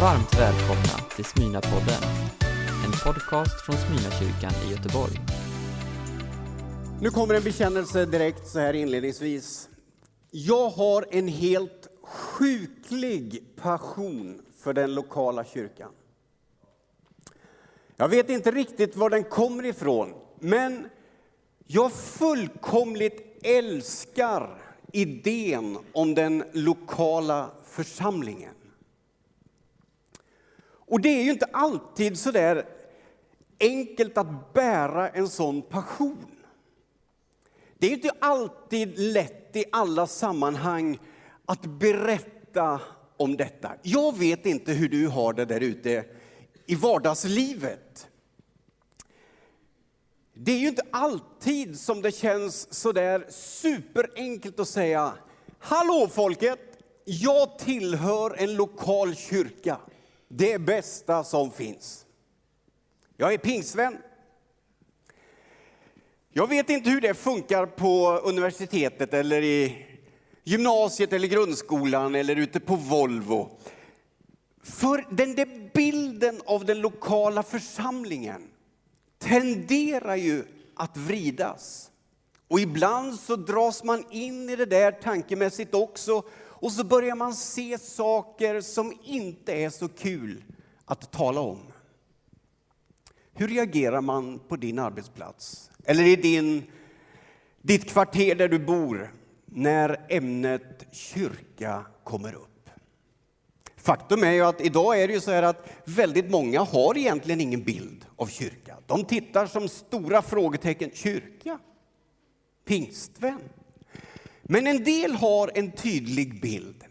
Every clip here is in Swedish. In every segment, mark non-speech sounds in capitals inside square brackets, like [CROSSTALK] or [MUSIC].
Varmt välkomna till Smyna-podden, en podcast från Smyna-kyrkan i Göteborg. Nu kommer en bekännelse direkt så här inledningsvis. Jag har en helt sjuklig passion för den lokala kyrkan. Jag vet inte riktigt var den kommer ifrån, men jag fullkomligt älskar idén om den lokala församlingen. Och det är ju inte alltid så där enkelt att bära en sån passion. Det är inte alltid lätt i alla sammanhang att berätta om detta. Jag vet inte hur du har det där ute i vardagslivet. Det är ju inte alltid som det känns så där superenkelt att säga Hallå folket! Jag tillhör en lokal kyrka. Det bästa som finns. Jag är pingsvän. Jag vet inte hur det funkar på universitetet eller i gymnasiet eller grundskolan eller ute på Volvo. För den där bilden av den lokala församlingen tenderar ju att vridas. Och ibland så dras man in i det där tankemässigt också och så börjar man se saker som inte är så kul att tala om. Hur reagerar man på din arbetsplats eller i din, ditt kvarter där du bor när ämnet kyrka kommer upp? Faktum är ju att idag är det ju så här att väldigt många har egentligen ingen bild av kyrka. De tittar som stora frågetecken. Kyrka? Pingstvän? Men en del har en tydlig bild.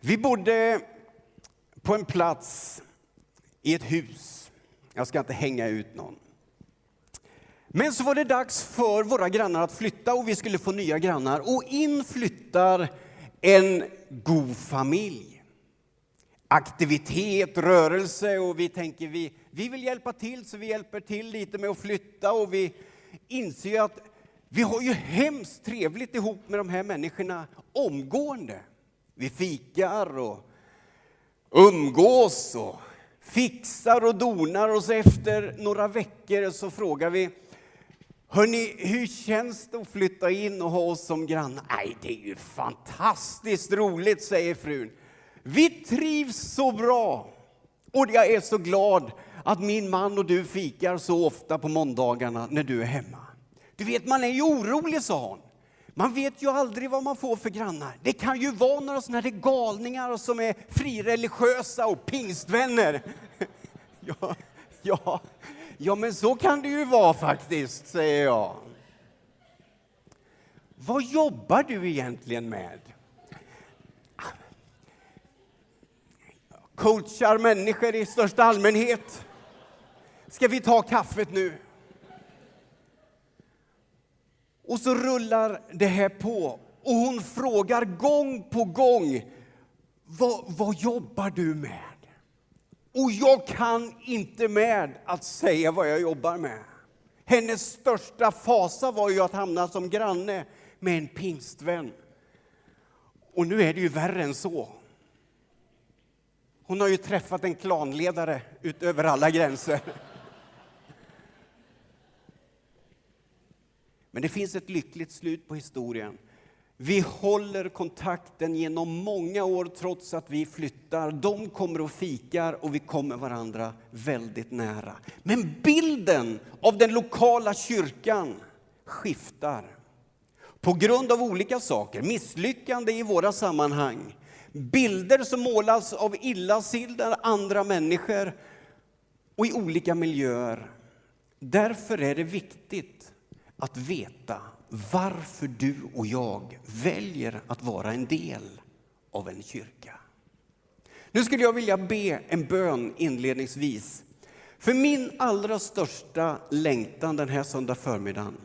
Vi bodde på en plats i ett hus. Jag ska inte hänga ut någon. Men så var det dags för våra grannar att flytta och vi skulle få nya grannar. Och in flyttar en god familj. Aktivitet, rörelse och vi tänker vi, vi vill hjälpa till så vi hjälper till lite med att flytta och vi inser att vi har ju hemskt trevligt ihop med de här människorna omgående. Vi fikar och umgås och fixar och donar och så efter några veckor så frågar vi Hörni, hur känns det att flytta in och ha oss som grannar? Nej, det är ju fantastiskt roligt, säger frun. Vi trivs så bra och jag är så glad att min man och du fikar så ofta på måndagarna när du är hemma. Du vet, man är ju orolig, sa hon. Man vet ju aldrig vad man får för grannar. Det kan ju vara några sådana här galningar som är frireligiösa och pingstvänner. [LAUGHS] Ja, ja, ja, men så kan det ju vara faktiskt, säger jag. Vad jobbar du egentligen med? Coachar människor i största allmänhet. Ska vi ta kaffet nu? Och så rullar det här på och hon frågar gång på gång, vad, vad jobbar du med? Och jag kan inte med att säga vad jag jobbar med. Hennes största fasa var ju att hamna som granne med en pingstvän. Och nu är det ju värre än så. Hon har ju träffat en klanledare utöver alla gränser. Men det finns ett lyckligt slut på historien. Vi håller kontakten genom många år trots att vi flyttar. De kommer och fikar och vi kommer varandra väldigt nära. Men bilden av den lokala kyrkan skiftar. På grund av olika saker, misslyckande i våra sammanhang, bilder som målas av illasinnade andra människor och i olika miljöer. Därför är det viktigt att veta varför du och jag väljer att vara en del av en kyrka. Nu skulle jag vilja be en bön inledningsvis. För min allra största längtan den här söndag förmiddagen,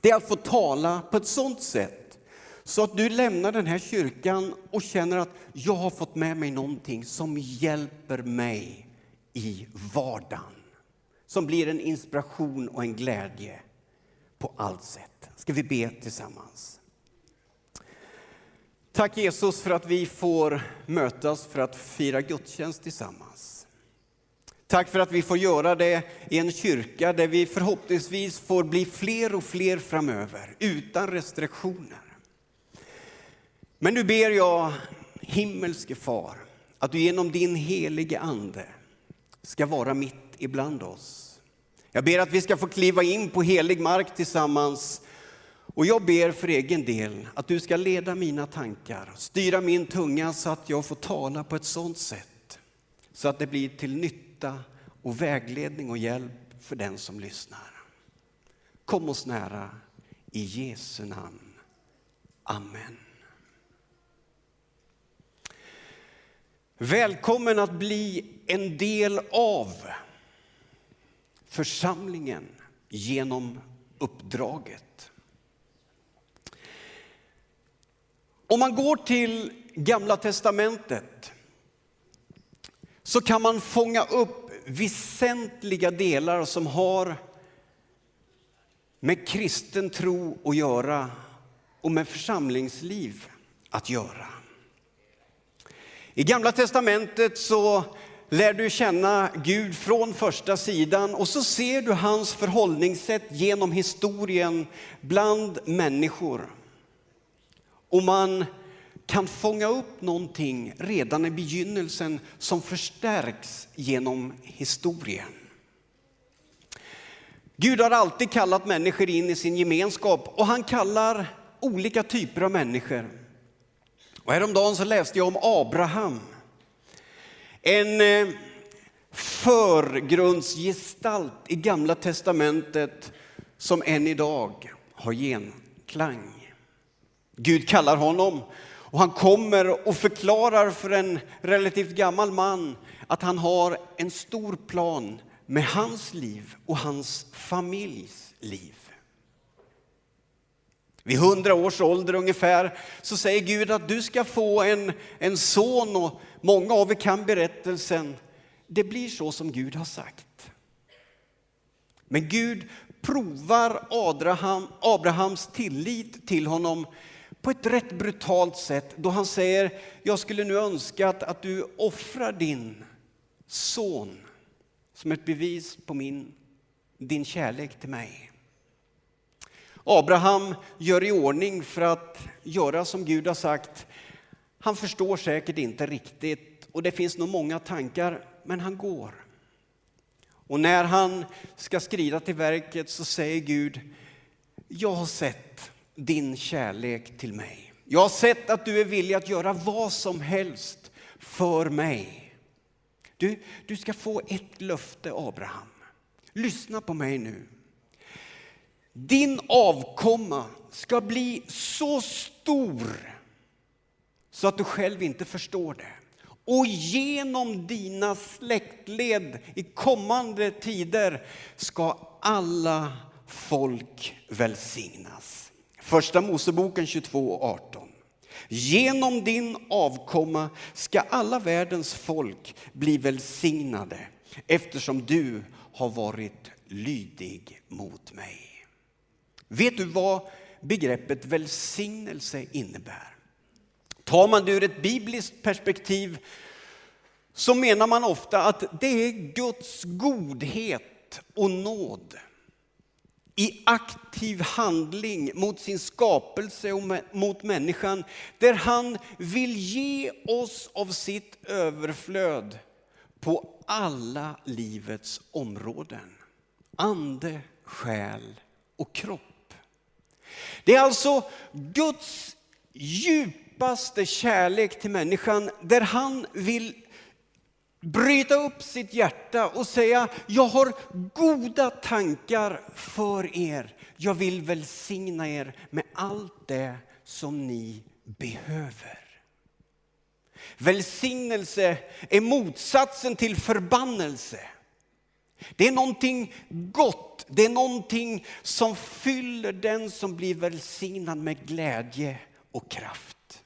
det är att få tala på ett sådant sätt så att du lämnar den här kyrkan och känner att jag har fått med mig någonting som hjälper mig i vardagen. Som blir en inspiration och en glädje på allt sätt. Ska vi be tillsammans? Tack Jesus för att vi får mötas för att fira gudstjänst tillsammans. Tack för att vi får göra det i en kyrka där vi förhoppningsvis får bli fler och fler framöver, utan restriktioner. Men nu ber jag, himmelske far, att du genom din helige ande ska vara mitt ibland oss. Jag ber att vi ska få kliva in på helig mark tillsammans och jag ber för egen del att du ska leda mina tankar, styra min tunga så att jag får tala på ett sådant sätt så att det blir till nytta och vägledning och hjälp för den som lyssnar. Kom oss nära i Jesu namn. Amen. Välkommen att bli en del av församlingen genom uppdraget. Om man går till Gamla testamentet så kan man fånga upp väsentliga delar som har med kristen tro att göra och med församlingsliv att göra. I Gamla testamentet så lär du känna Gud från första sidan och så ser du hans förhållningssätt genom historien bland människor. Och man kan fånga upp någonting redan i begynnelsen som förstärks genom historien. Gud har alltid kallat människor in i sin gemenskap och han kallar olika typer av människor. Och häromdagen så läste jag om Abraham. En eh, förgrundsgestalt i Gamla testamentet som än idag har genklang. Gud kallar honom och han kommer och förklarar för en relativt gammal man att han har en stor plan med hans liv och hans familjs liv. Vid hundra års ålder ungefär så säger Gud att du ska få en, en son och många av er kan berättelsen. Det blir så som Gud har sagt. Men Gud provar Abraham, Abrahams tillit till honom på ett rätt brutalt sätt då han säger, jag skulle nu önska att du offrar din son som ett bevis på min, din kärlek till mig. Abraham gör i ordning för att göra som Gud har sagt. Han förstår säkert inte riktigt och det finns nog många tankar, men han går. Och när han ska skrida till verket så säger Gud, jag har sett din kärlek till mig. Jag har sett att du är villig att göra vad som helst för mig. Du, du ska få ett löfte, Abraham. Lyssna på mig nu. Din avkomma ska bli så stor så att du själv inte förstår det. Och genom dina släktled i kommande tider ska alla folk välsignas. Första Moseboken 22.18 Genom din avkomma ska alla världens folk bli välsignade eftersom du har varit lydig mot mig. Vet du vad begreppet välsignelse innebär? Tar man det ur ett bibliskt perspektiv så menar man ofta att det är Guds godhet och nåd i aktiv handling mot sin skapelse och mot människan där han vill ge oss av sitt överflöd på alla livets områden. Ande, själ och kropp. Det är alltså Guds djupaste kärlek till människan där han vill bryta upp sitt hjärta och säga, jag har goda tankar för er. Jag vill välsigna er med allt det som ni behöver. Välsignelse är motsatsen till förbannelse. Det är någonting gott, det är någonting som fyller den som blir välsignad med glädje och kraft.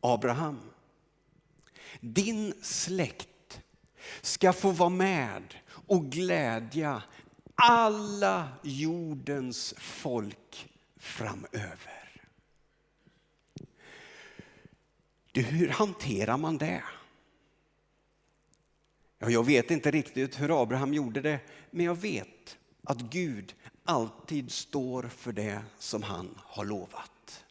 Abraham, din släkt ska få vara med och glädja alla jordens folk framöver. Du, hur hanterar man det? Ja, jag vet inte riktigt hur Abraham gjorde det, men jag vet att Gud alltid står för det som han har lovat.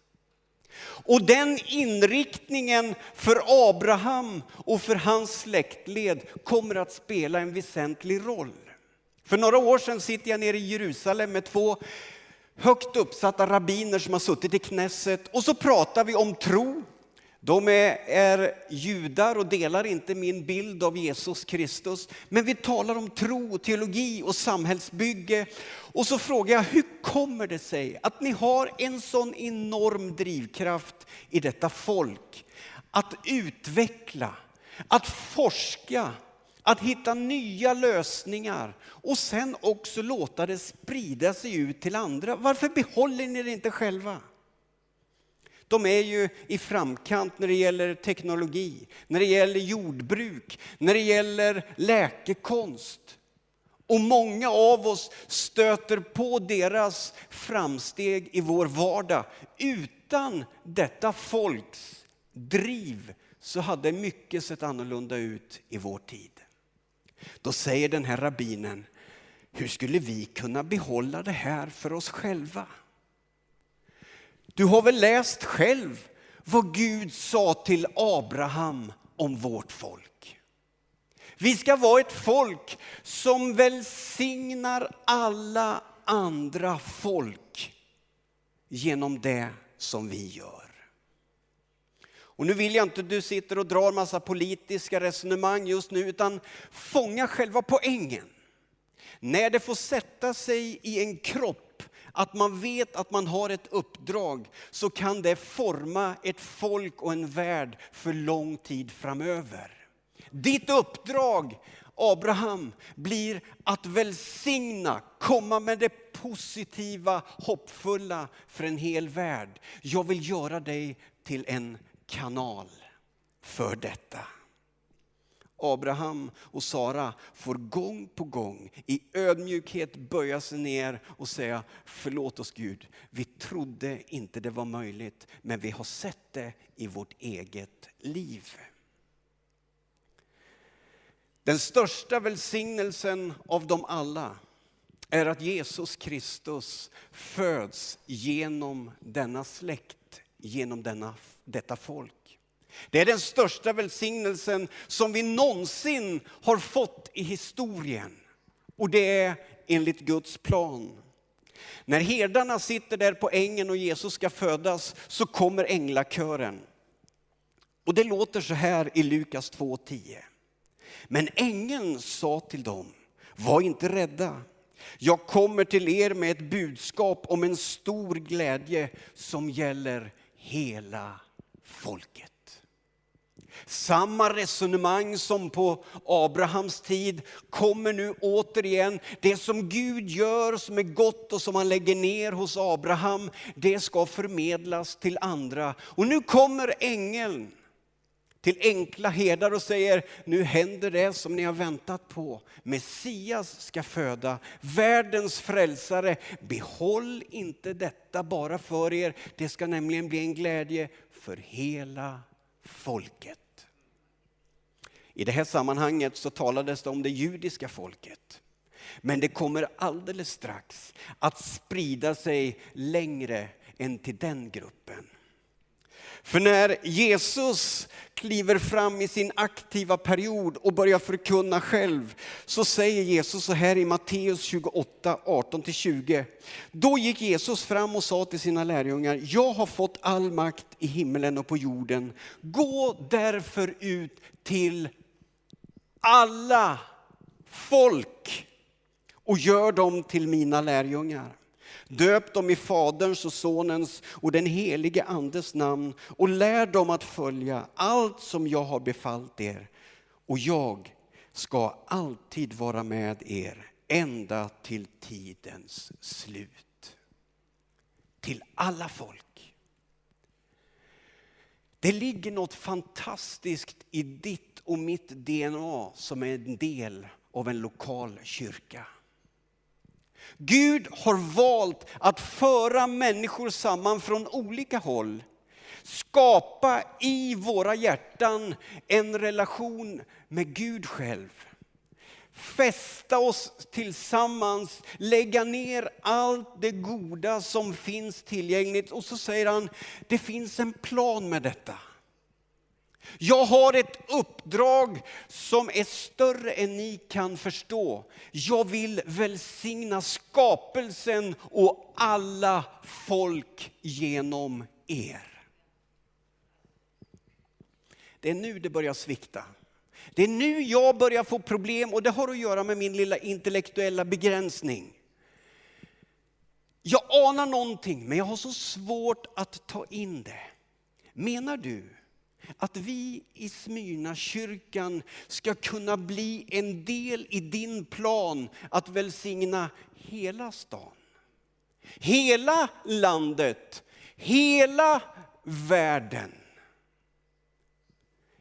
Och den inriktningen för Abraham och för hans släktled kommer att spela en väsentlig roll. För några år sedan sitter jag nere i Jerusalem med två högt uppsatta rabbiner som har suttit i Knesset och så pratar vi om tro. De är, är judar och delar inte min bild av Jesus Kristus. Men vi talar om tro, teologi och samhällsbygge. Och så frågar jag, hur kommer det sig att ni har en sån enorm drivkraft i detta folk? Att utveckla, att forska, att hitta nya lösningar och sen också låta det sprida sig ut till andra. Varför behåller ni det inte själva? De är ju i framkant när det gäller teknologi, när det gäller jordbruk, när det gäller läkekonst. Och många av oss stöter på deras framsteg i vår vardag. Utan detta folks driv så hade mycket sett annorlunda ut i vår tid. Då säger den här rabbinen, hur skulle vi kunna behålla det här för oss själva? Du har väl läst själv vad Gud sa till Abraham om vårt folk. Vi ska vara ett folk som välsignar alla andra folk genom det som vi gör. Och nu vill jag inte att du sitter och drar massa politiska resonemang just nu, utan fånga själva poängen. När det får sätta sig i en kropp, att man vet att man har ett uppdrag, så kan det forma ett folk och en värld för lång tid framöver. Ditt uppdrag, Abraham, blir att välsigna, komma med det positiva, hoppfulla för en hel värld. Jag vill göra dig till en kanal för detta. Abraham och Sara får gång på gång i ödmjukhet böja sig ner och säga förlåt oss Gud. Vi trodde inte det var möjligt men vi har sett det i vårt eget liv. Den största välsignelsen av dem alla är att Jesus Kristus föds genom denna släkt, genom denna, detta folk. Det är den största välsignelsen som vi någonsin har fått i historien. Och det är enligt Guds plan. När herdarna sitter där på ängen och Jesus ska födas så kommer änglakören. Och det låter så här i Lukas 2.10. Men ängeln sa till dem, var inte rädda. Jag kommer till er med ett budskap om en stor glädje som gäller hela folket. Samma resonemang som på Abrahams tid kommer nu återigen. Det som Gud gör som är gott och som han lägger ner hos Abraham, det ska förmedlas till andra. Och nu kommer ängeln till enkla herdar och säger, nu händer det som ni har väntat på. Messias ska föda, världens frälsare. Behåll inte detta bara för er, det ska nämligen bli en glädje för hela folket. I det här sammanhanget så talades det om det judiska folket. Men det kommer alldeles strax att sprida sig längre än till den gruppen. För när Jesus kliver fram i sin aktiva period och börjar förkunna själv, så säger Jesus så här i Matteus 28, 18-20. Då gick Jesus fram och sa till sina lärjungar, jag har fått all makt i himlen och på jorden. Gå därför ut till alla folk och gör dem till mina lärjungar. Döp dem i Faderns och Sonens och den helige Andes namn och lär dem att följa allt som jag har befallt er. Och jag ska alltid vara med er ända till tidens slut. Till alla folk. Det ligger något fantastiskt i ditt och mitt DNA som är en del av en lokal kyrka. Gud har valt att föra människor samman från olika håll skapa i våra hjärtan en relation med Gud själv. Fästa oss tillsammans, lägga ner allt det goda som finns tillgängligt. Och så säger han, det finns en plan med detta. Jag har ett uppdrag som är större än ni kan förstå. Jag vill välsigna skapelsen och alla folk genom er. Det är nu det börjar svikta. Det är nu jag börjar få problem och det har att göra med min lilla intellektuella begränsning. Jag anar någonting men jag har så svårt att ta in det. Menar du att vi i Smyrna kyrkan ska kunna bli en del i din plan att välsigna hela stan? Hela landet, hela världen.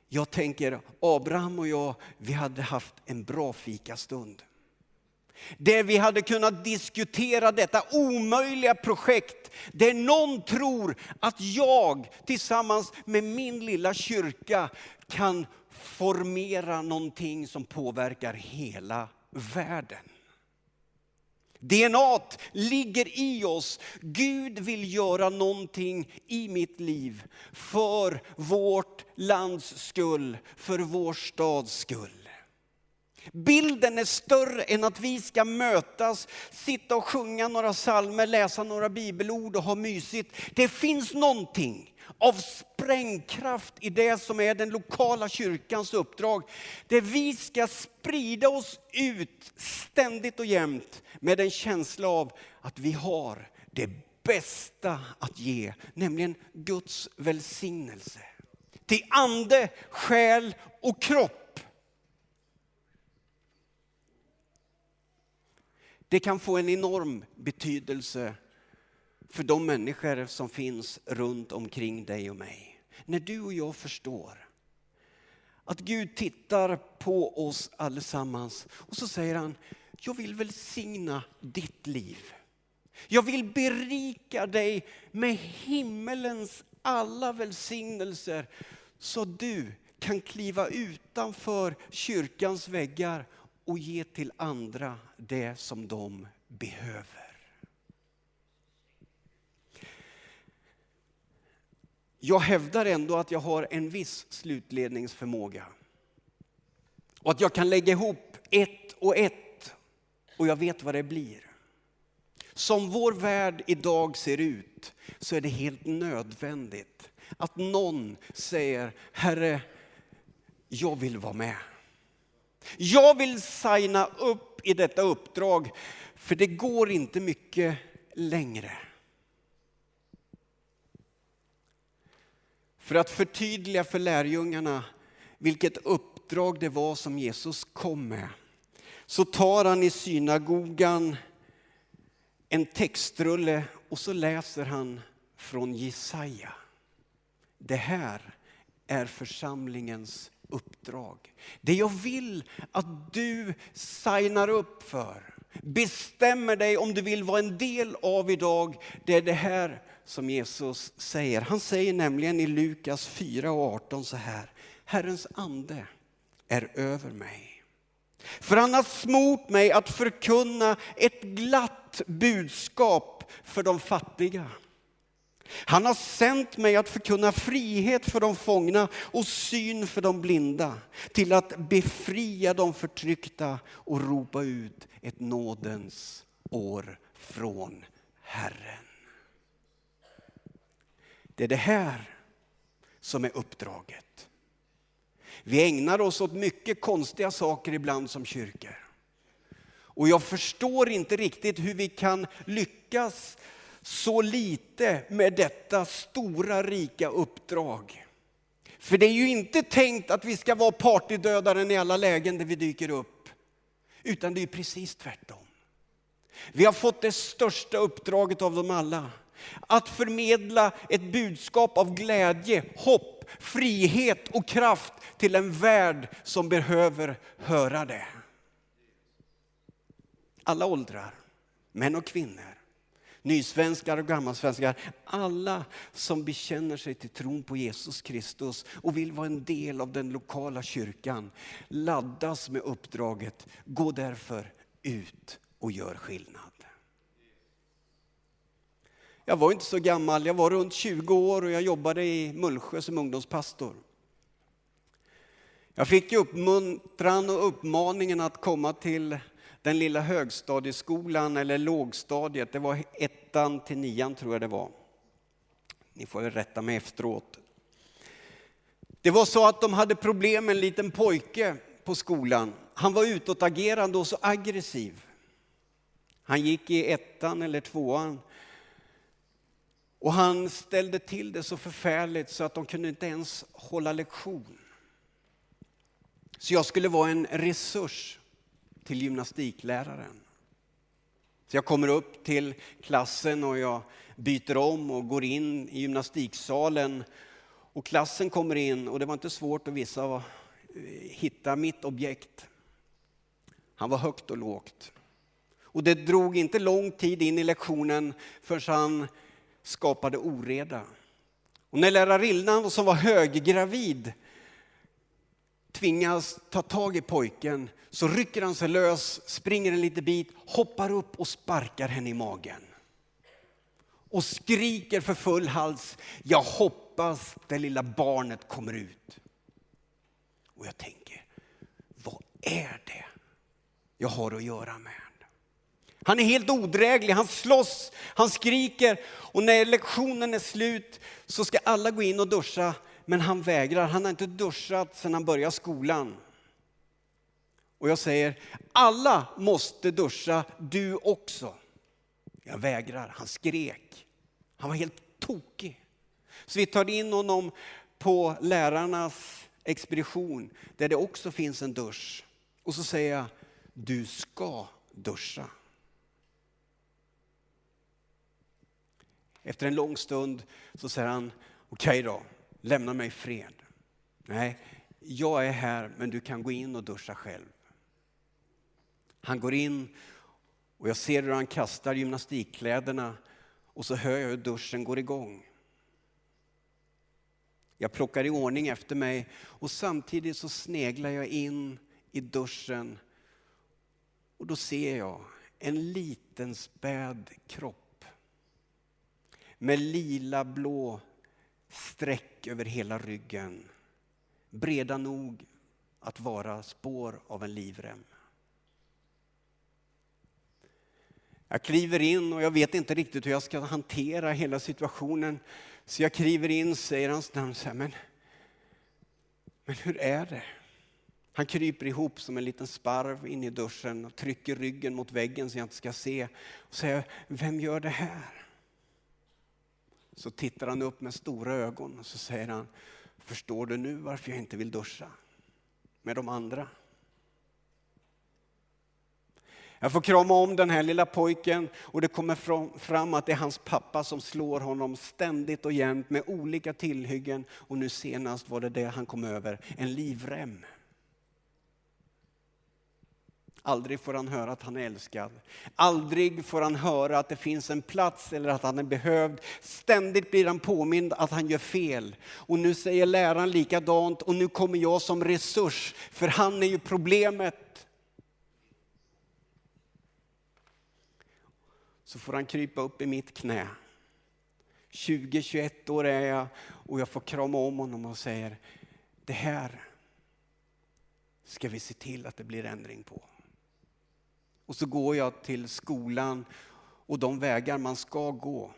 Jag tänker, Abraham och jag, vi hade haft en bra fikastund. Där vi hade kunnat diskutera detta omöjliga projekt. Där någon tror att jag tillsammans med min lilla kyrka kan formera någonting som påverkar hela världen. DNA ligger i oss. Gud vill göra någonting i mitt liv för vårt lands skull, för vår stads skull. Bilden är större än att vi ska mötas, sitta och sjunga några salmer, läsa några bibelord och ha mysigt. Det finns någonting av sprängkraft i det som är den lokala kyrkans uppdrag. Där vi ska sprida oss ut ständigt och jämt med en känsla av att vi har det bästa att ge, nämligen Guds välsignelse. Till ande, själ och kropp. Det kan få en enorm betydelse för de människor som finns runt omkring dig och mig. När du och jag förstår att Gud tittar på oss allesammans och så säger han, jag vill välsigna ditt liv. Jag vill berika dig med himmelens alla välsignelser så du kan kliva utanför kyrkans väggar och ge till andra det som de behöver. Jag hävdar ändå att jag har en viss slutledningsförmåga. Och att jag kan lägga ihop ett och ett och jag vet vad det blir. Som vår värld idag ser ut så är det helt nödvändigt att någon säger, Herre, jag vill vara med. Jag vill signa upp i detta uppdrag, för det går inte mycket längre. För att förtydliga för lärjungarna vilket uppdrag det var som Jesus kom med, så tar han i synagogan en textrulle och så läser han från Jesaja. Det här är församlingens uppdrag. Det jag vill att du signar upp för, bestämmer dig om du vill vara en del av idag, det är det här som Jesus säger. Han säger nämligen i Lukas 4 och 18 så här. Herrens ande är över mig. För han har smort mig att förkunna ett glatt budskap för de fattiga. Han har sänt mig att förkunna frihet för de fångna och syn för de blinda, till att befria de förtryckta och ropa ut ett nådens år från Herren. Det är det här som är uppdraget. Vi ägnar oss åt mycket konstiga saker ibland som kyrkor. Och jag förstår inte riktigt hur vi kan lyckas så lite med detta stora rika uppdrag. För det är ju inte tänkt att vi ska vara partydödaren i alla lägen där vi dyker upp. Utan det är precis tvärtom. Vi har fått det största uppdraget av dem alla. Att förmedla ett budskap av glädje, hopp, frihet och kraft till en värld som behöver höra det. Alla åldrar, män och kvinnor nysvenskar och gammalsvenskar, alla som bekänner sig till tron på Jesus Kristus och vill vara en del av den lokala kyrkan, laddas med uppdraget, gå därför ut och gör skillnad. Jag var inte så gammal, jag var runt 20 år och jag jobbade i Mullsjö som ungdomspastor. Jag fick uppmuntran och uppmaningen att komma till den lilla högstadieskolan eller lågstadiet. Det var ettan till nian tror jag det var. Ni får väl rätta mig efteråt. Det var så att de hade problem med en liten pojke på skolan. Han var utåtagerande och så aggressiv. Han gick i ettan eller tvåan. Och han ställde till det så förfärligt så att de kunde inte ens hålla lektion. Så jag skulle vara en resurs till gymnastikläraren. Så jag kommer upp till klassen och jag byter om och går in i gymnastiksalen. Och klassen kommer in och det var inte svårt att vissa hitta mitt objekt. Han var högt och lågt. Och det drog inte lång tid in i lektionen förrän han skapade oreda. Och när lärarinnan som var höggravid tvingas ta tag i pojken så rycker han sig lös, springer en liten bit, hoppar upp och sparkar henne i magen. Och skriker för full hals, jag hoppas det lilla barnet kommer ut. Och jag tänker, vad är det jag har att göra med? Han är helt odräglig, han slåss, han skriker och när lektionen är slut så ska alla gå in och duscha men han vägrar. Han har inte duschat sedan han började skolan. Och jag säger, alla måste duscha, du också. Jag vägrar. Han skrek. Han var helt tokig. Så vi tar in honom på lärarnas expedition där det också finns en dusch. Och så säger jag, du ska duscha. Efter en lång stund så säger han, okej okay då, lämna mig i fred. Nej, jag är här men du kan gå in och duscha själv. Han går in och jag ser hur han kastar gymnastikkläderna och så hör jag hur duschen går igång. Jag plockar i ordning efter mig och samtidigt så sneglar jag in i duschen och då ser jag en liten späd kropp med lila blå streck över hela ryggen. Breda nog att vara spår av en livrem. Jag kliver in och jag vet inte riktigt hur jag ska hantera hela situationen. Så jag kliver in, säger hans namn, så här, men, men hur är det? Han kryper ihop som en liten sparv in i duschen och trycker ryggen mot väggen så jag inte ska se. Och säger, vem gör det här? Så tittar han upp med stora ögon och så säger han, förstår du nu varför jag inte vill duscha med de andra? Jag får krama om den här lilla pojken och det kommer fram att det är hans pappa som slår honom ständigt och jämt med olika tillhyggen. Och nu senast var det det han kom över, en livrem. Aldrig får han höra att han är älskad. Aldrig får han höra att det finns en plats eller att han är behövd. Ständigt blir han påmind att han gör fel. Och nu säger läraren likadant och nu kommer jag som resurs, för han är ju problemet. Så får han krypa upp i mitt knä. 20-21 år är jag och jag får krama om honom och säger, det här ska vi se till att det blir ändring på. Och så går jag till skolan och de vägar man ska gå.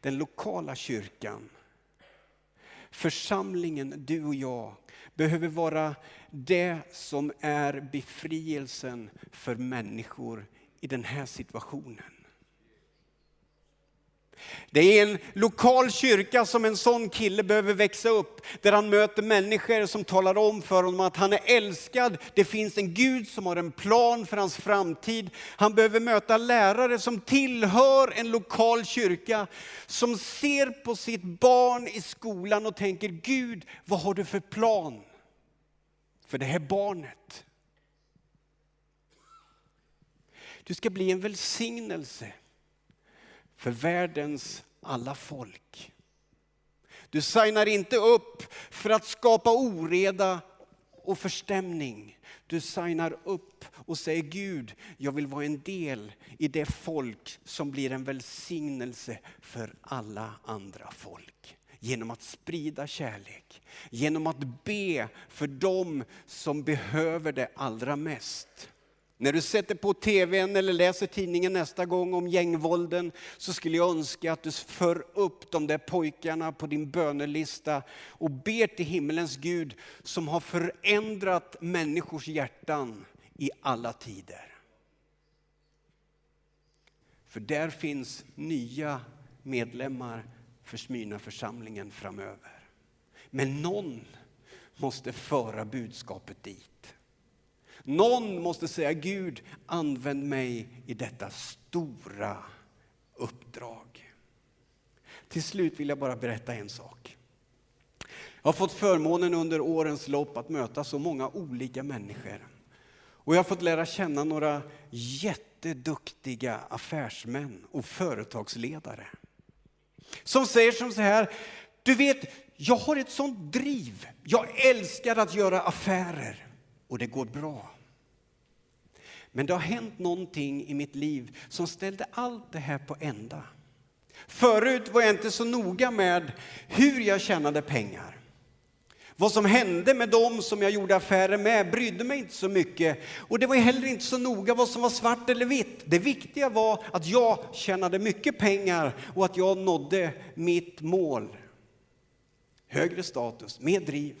Den lokala kyrkan, församlingen, du och jag, behöver vara det som är befrielsen för människor i den här situationen. Det är en lokal kyrka som en sån kille behöver växa upp, där han möter människor som talar om för honom att han är älskad. Det finns en Gud som har en plan för hans framtid. Han behöver möta lärare som tillhör en lokal kyrka, som ser på sitt barn i skolan och tänker, Gud, vad har du för plan för det här barnet? Du ska bli en välsignelse för världens alla folk. Du signar inte upp för att skapa oreda och förstämning. Du signar upp och säger Gud, jag vill vara en del i det folk som blir en välsignelse för alla andra folk. Genom att sprida kärlek, genom att be för dem som behöver det allra mest. När du sätter på tvn eller läser tidningen nästa gång om gängvålden så skulle jag önska att du för upp de där pojkarna på din bönelista och ber till himmelens Gud som har förändrat människors hjärtan i alla tider. För där finns nya medlemmar för Smyna församlingen framöver. Men någon måste föra budskapet dit. Någon måste säga Gud, använd mig i detta stora uppdrag. Till slut vill jag bara berätta en sak. Jag har fått förmånen under årens lopp att möta så många olika människor. Och jag har fått lära känna några jätteduktiga affärsmän och företagsledare. Som säger som så här, du vet, jag har ett sånt driv. Jag älskar att göra affärer och det går bra. Men det har hänt någonting i mitt liv som ställde allt det här på ända. Förut var jag inte så noga med hur jag tjänade pengar. Vad som hände med dem som jag gjorde affärer med brydde mig inte så mycket. Och det var heller inte så noga vad som var svart eller vitt. Det viktiga var att jag tjänade mycket pengar och att jag nådde mitt mål. Högre status, mer driv.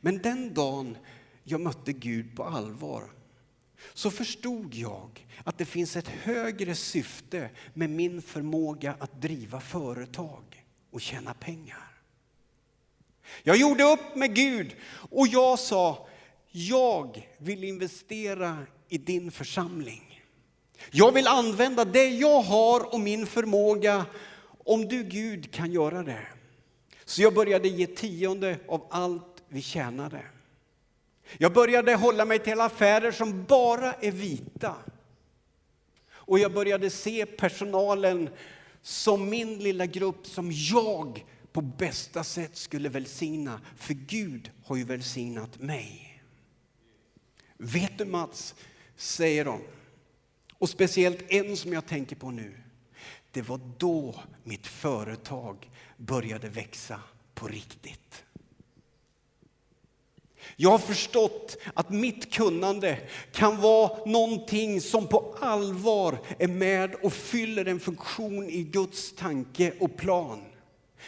Men den dagen jag mötte Gud på allvar så förstod jag att det finns ett högre syfte med min förmåga att driva företag och tjäna pengar. Jag gjorde upp med Gud och jag sa, jag vill investera i din församling. Jag vill använda det jag har och min förmåga om du Gud kan göra det. Så jag började ge tionde av allt vi tjänade. Jag började hålla mig till affärer som bara är vita. Och jag började se personalen som min lilla grupp som jag på bästa sätt skulle välsigna. För Gud har ju välsignat mig. Vet du Mats, säger de, och speciellt en som jag tänker på nu. Det var då mitt företag började växa på riktigt. Jag har förstått att mitt kunnande kan vara någonting som på allvar är med och fyller en funktion i Guds tanke och plan.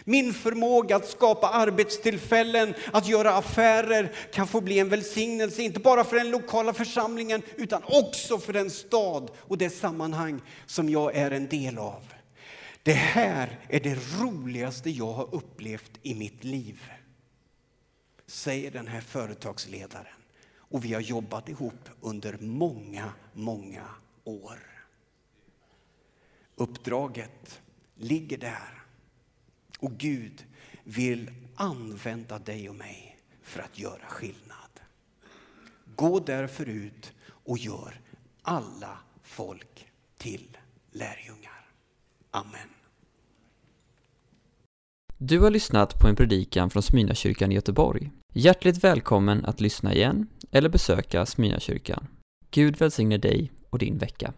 Min förmåga att skapa arbetstillfällen, att göra affärer kan få bli en välsignelse, inte bara för den lokala församlingen utan också för den stad och det sammanhang som jag är en del av. Det här är det roligaste jag har upplevt i mitt liv säger den här företagsledaren. Och vi har jobbat ihop under många, många år. Uppdraget ligger där. Och Gud vill använda dig och mig för att göra skillnad. Gå därför ut och gör alla folk till lärjungar. Amen. Du har lyssnat på en predikan från Smyrnakyrkan i Göteborg. Hjärtligt välkommen att lyssna igen eller besöka Smyrnakyrkan. Gud välsigne dig och din vecka.